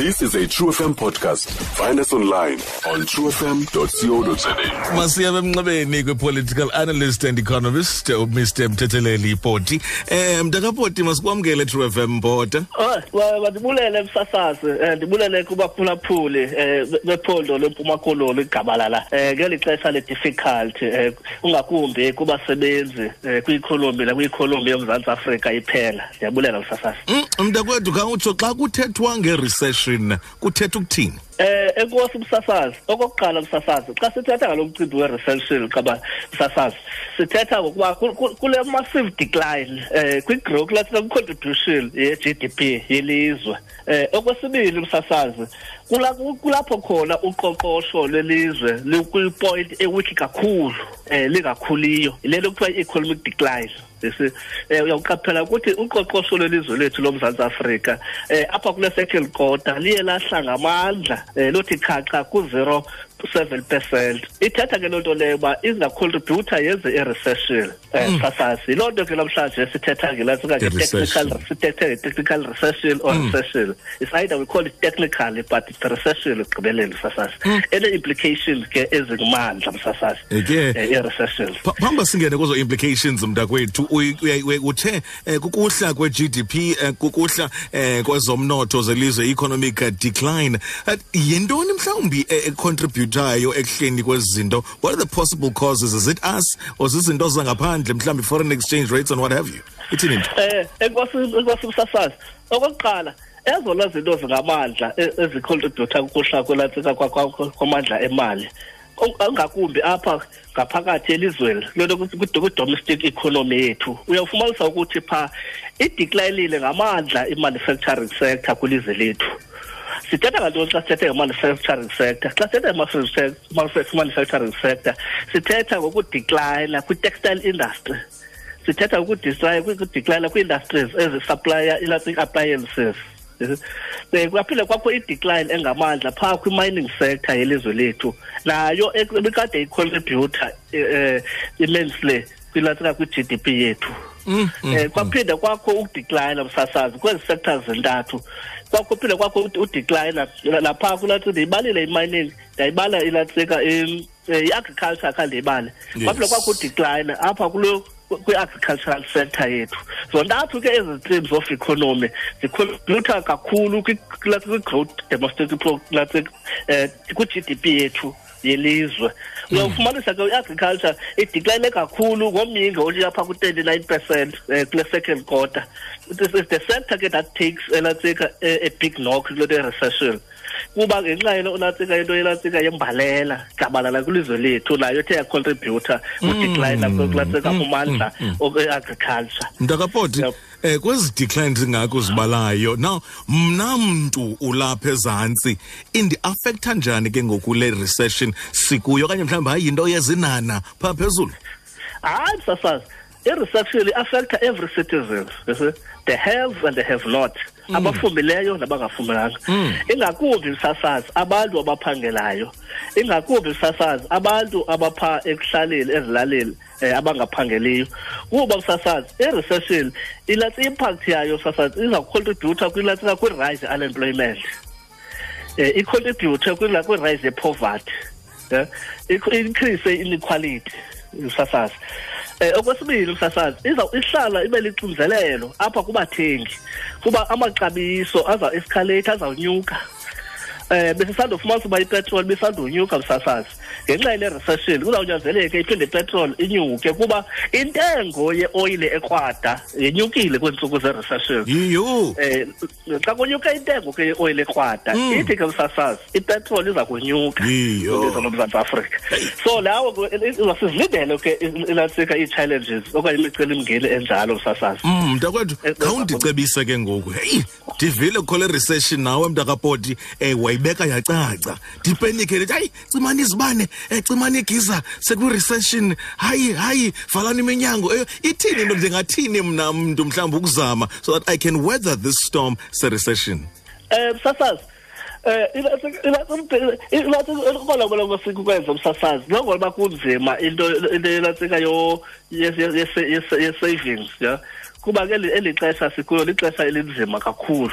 This is a True FM podcast. Find us online on truefm.co.za. masiya emnxebeni kwe-political analyst and economist umr mthetheleli poti um mntakapoti masikwamkele true f m pota Oh, mandibulele msasazi eh ndibulele kubaphulaphuli eh bephondo lempuma koloni igabalala eh ngeli xesha le difficult eh ungakumbi kubasebenzi eh kwi-economy nakwi-economy yomzantsi Afrika iphela. Ndiyabulela msasazi Mm, mntakwethu khawutsho xa kuthethwa nge-recession kuthetha ukuthini? Eh enkosi msasazi okokuqala msasazi xa sithetha ngalo mcimbi we-recession qaba msasazi sithetha ngokuba ku- ku- kule massive decline eh kwi-growth lathi contribution ye-GDP yelizwe. Eh okwesibili msasazi kula- kulapho khona uqoqosho lwelizwe likwipoint ewikhi kakhulu eh lingakhuliyo. Lelo kuthiwa i-economic decline. Bese eh uyawuqaphela ukuthi uqoqosho lwelizwe lethu lomzantsi Afrika eh apha kule second quarter liye Eh, um lothi cha cha ku-zero 7 percent. Ithetha ke loo nto leyo uba izacontributa yenze irecession. Eh, mm. Um sasas yiloo nto ke namhlanje sithetha ngelasika nge-technical sithethe nge-technical recession or mm. recession. It's either we call it technically but it's recession ekugqibeleni sasas ene-implications mm. ke ezingumandla msasas eh, i-recession phambi singene kwezo implications mntakwethu uthe eh, kukuhla kwe-gdp kukuhla um kwezomnotho zelizwe i-economic decline. Yintoni mhlawumbi econtribute econtributayo ekuhleni kwezi zinto what are the possible causes? Is it us or zizinto zangaphandle mhlawumbi foreign exchange rates and what have you? Ithini nto eh enkosi enkosi msasazi okokuqala ezona zinto zingamandla e- ezicontributor kuhla kwelantsika kwa- kwa- kwamandla emali. O- ngakumbi apha ngaphakathi elizweni lento kwi-domestic economy yethu uyawufumanisa ukuthi pha ideclinile ngamandla i-manufacturing sector kwilizwe lethu. Sithetha ngantoni xa sithethe nge-manufacturing sector. Xa sithetha nge-manufacturing sector. Sithetha ngokudeclina kwi-textile industry. Sithetha ukudecline kudecline kwi-industries ezisuplya electric appliances. Um kwaphinde kwakho i-decline engamandla phaa kwi-mining sector yelizwe lethu. Nayo ek- ebikade icontributor um immensely kwilatsika kwi-G_D_P yethu. Eh kwaphinde kwakho ukudecline msasazi kwezi sectors zintathu. Kwakho phinde kwakho u- udecline lapha kulathi ndiyibalile i-mining ndiyayibala ilatsika i-agriculture kha ndiyibale Yes. kwaphinde kwakho udecline apha kulo kwi-agricultural sector yethu. Zontathu ke ezi streams of economy zicontributa kakhulu kwi- kwi- kwi-growth domestic pro- kwi- eh, kwi-G_D_P yethu. Yelizwe. Uyawufumanisa ke i-agriculture idecline kakhulu ngomyinge othi apha ku-thirty-nine percent um kule second quarter. This is the sector ke that takes elatsika a big knock kule nto ye-recession kuba ngenxa yento olatsika into elatsika yembalela gabalala kwilizwe lethu nayo ethe yacontributa kudecline kulatsika kumandla okwe-agriculture mntakapoti Yep. Eh kwezi decline zingako zibalayo. Now mna mntu ulapha ezantsi indi-affecta njani ke ngoku le recession sikuyo? Okanye mhlawumbi hayi yinto yezinana phaa phezulu? Hayi msasazi i-reception i-affecta every citizen you see? The have and the have not. Abafumileyo nabangafumelanga. Ingakumbi msasazi abantu abaphangelayo. Ingakumbi msasazi abantu abapha ekuhlaleni ezilalini eh, abangaphangeliyo. Kuba msasazi i-recession ilatsi impact yayo msasazi izakucontributa kwilatsika kwi-rise unemployment. Eh icontribute kwila kwi-rise yepoverty. Yeah Ikho- increase inequality msasazi. Eh okwesibili msasazi iza ihlala ibe lixinzelelo apha kubathengi kuba amaxabiso aza escalate azawunyuka. Eh besisandofumanisa uba ipetrol bisandonyuka msasazi. Ngenxa yale recession kuzawunyanzeleka iphinde ipetrol inyuke kuba intengo yeoyile ekrwada yenyukile kweentsuku ze-recession. Yiyo. Eh xa kunyuka intengo ke yeoil ekrwada ithi ke msasazi ipetrol iza kunyuka Yiyo. kwilizwe lomzantsi afrika. So lawo sizilindele ke ilatsika ii-challenges okanye imicelimngeni enjalo msasazi. Mm, mntakwethu Eh, khawundicebise ke ngoku. Heyi ndivile kho le recession nawe mntakapoti um wayibeka yacaca ndipenike ndithi hayi cimani izibane um cimani igiza sekwi-recession hayi hayi valani iminyango Eh, ithini into ndingathini mna mntu mhlawumbi ukuzama so that i can weather this storm se-recession eh msasazi eh ilathi kolabona kwasikukwenza umsasazi njengoba kunzima into into elatsika yo ye-savings ya kuba ke eli- eli xesha sikuyo lixesha elinzima kakhulu.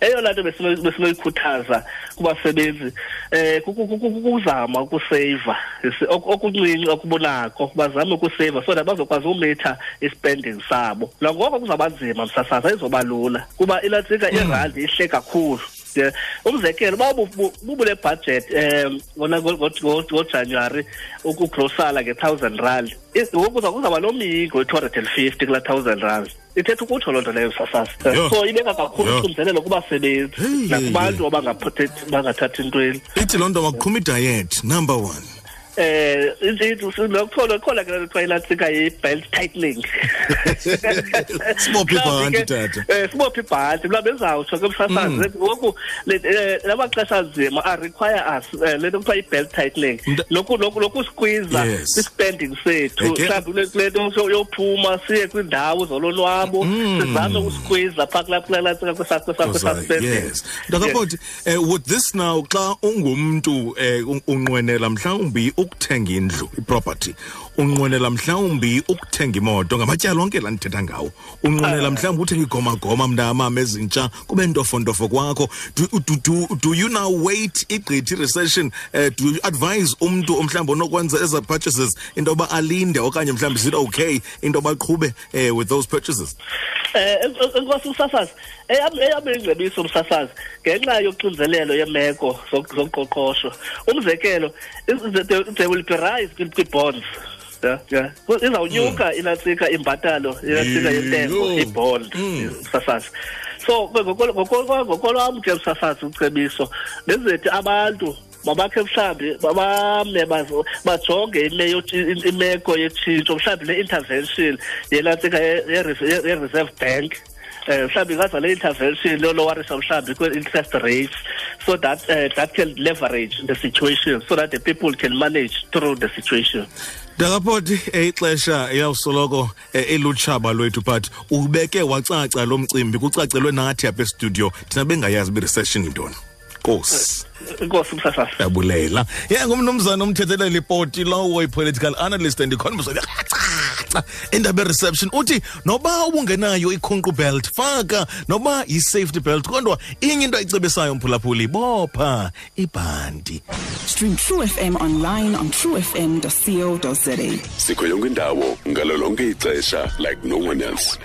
Eyona nto besino- besinoyikhuthaza kubasebenzi um kukuzama ukuseyiva Yisi- oku- okuncinci okubonako bazame ukuseyiva so that bazokwazi umitha ispending sabo. Nangoko kuzawuba nzima msasaza izoba lula kuba ilantsika irandi ihle kakhulu. Yeah. umzekelo uba bu- bu- bubule budget um ngona ngo- ngo- ngo- ngojanuwari ukugrosala nge-thousand rand I- ngoku kuza- kuzawuba nomyingo we-two hundred and fifty kulaa thousand rand ithetha ukutsho loo nto leyo sasasa Yho. so ibeka kakhulu Yho. uxinzelelo kubasebenzi Hey, hey, nakubantu abangaprotect- bangathathi ntweni ithi loo nto makuqhuma idiet number one eh lokuthola khona ke kuthiwa ilantsika yi-belt tightening. Sibophe ibhanti, tata. eh sibophe ibhanti? Mhlawumbi ezawutsho ke msasazi. Ngoku le- eh, la maxesha nzima arequire us eh, le nto kuthiwa i-belt loku lokusqueeza i-spending sethu. Mhlawumbi kule- nto yophuma siye kwiindawo zolonwabo sizame ukusqueeza phaa kulaa kulaa lantsika kwesa- kwesa- kwesa Yes. spending yes. ndakaboti um with this now xa ungumntu um unqwenela mhlawumbi ukuthenga indlu iproperty. Unqwenela mhlawumbi ukuthenga imoto ngamatyala onke la ndithetha ngawo. Unqwenela mhlawumbi uthenga igomagoma mntamam ezintsha kube ntofontofo kwakho. Do, do, do, do you now wait igqithi i-recession um do you advise umntu mhlawumbi onokwenza eza purchases into yoba alinde okanye mhlawumbi zithi okay into yoba aqhube um with those purchases? Eh enkosi umsasazi eyam eyam ingcebiso umsasazi ngenxa yoxinzelelo yemeko zok- zoqoqosho. Umzekelo is- there there will be rise kwi- kwi-bonds Yeah, yeah. Ku- izawunyuka inantsika imbhatalo inantsika yentengo Yho. ibond msasazi so ngokolwam ke msasazi ucebiso nezithi abantu mabakhe mhlawumbi bame bajonge imeko yetshintsho mhlawumbi ne-intervention yenantsika ye- ye- ye- ye-reserve bank. Um mhlawumbi ingaza le intervention lolowarisa mhlawumbi kwe-interest rates. So that uh, that can leverage the situation so that the people can manage through the situation. Ndakapoti eh, ixesha iyawusoloko um ilutshaba lwethu but ubeke wacaca lo mcimbi kucacelwe nathi apha estudio thina bengayazi uba i-recession yintoni. Nkosi. Inkosi msasasi yabulela ye ngumnumzana umthethelela ipoti lowo i-political analyst and economist. Yacaca indaba e-reception uthi noba ubungenayo ikhonqu belt faka. Noba yi-safety belt kodwa inye into ayicebisayo mphulaphuli bopha ibhanti Stream True FM online on truefm.co.za. sikho yonke indawo ngalo lonke ixesha like no one else.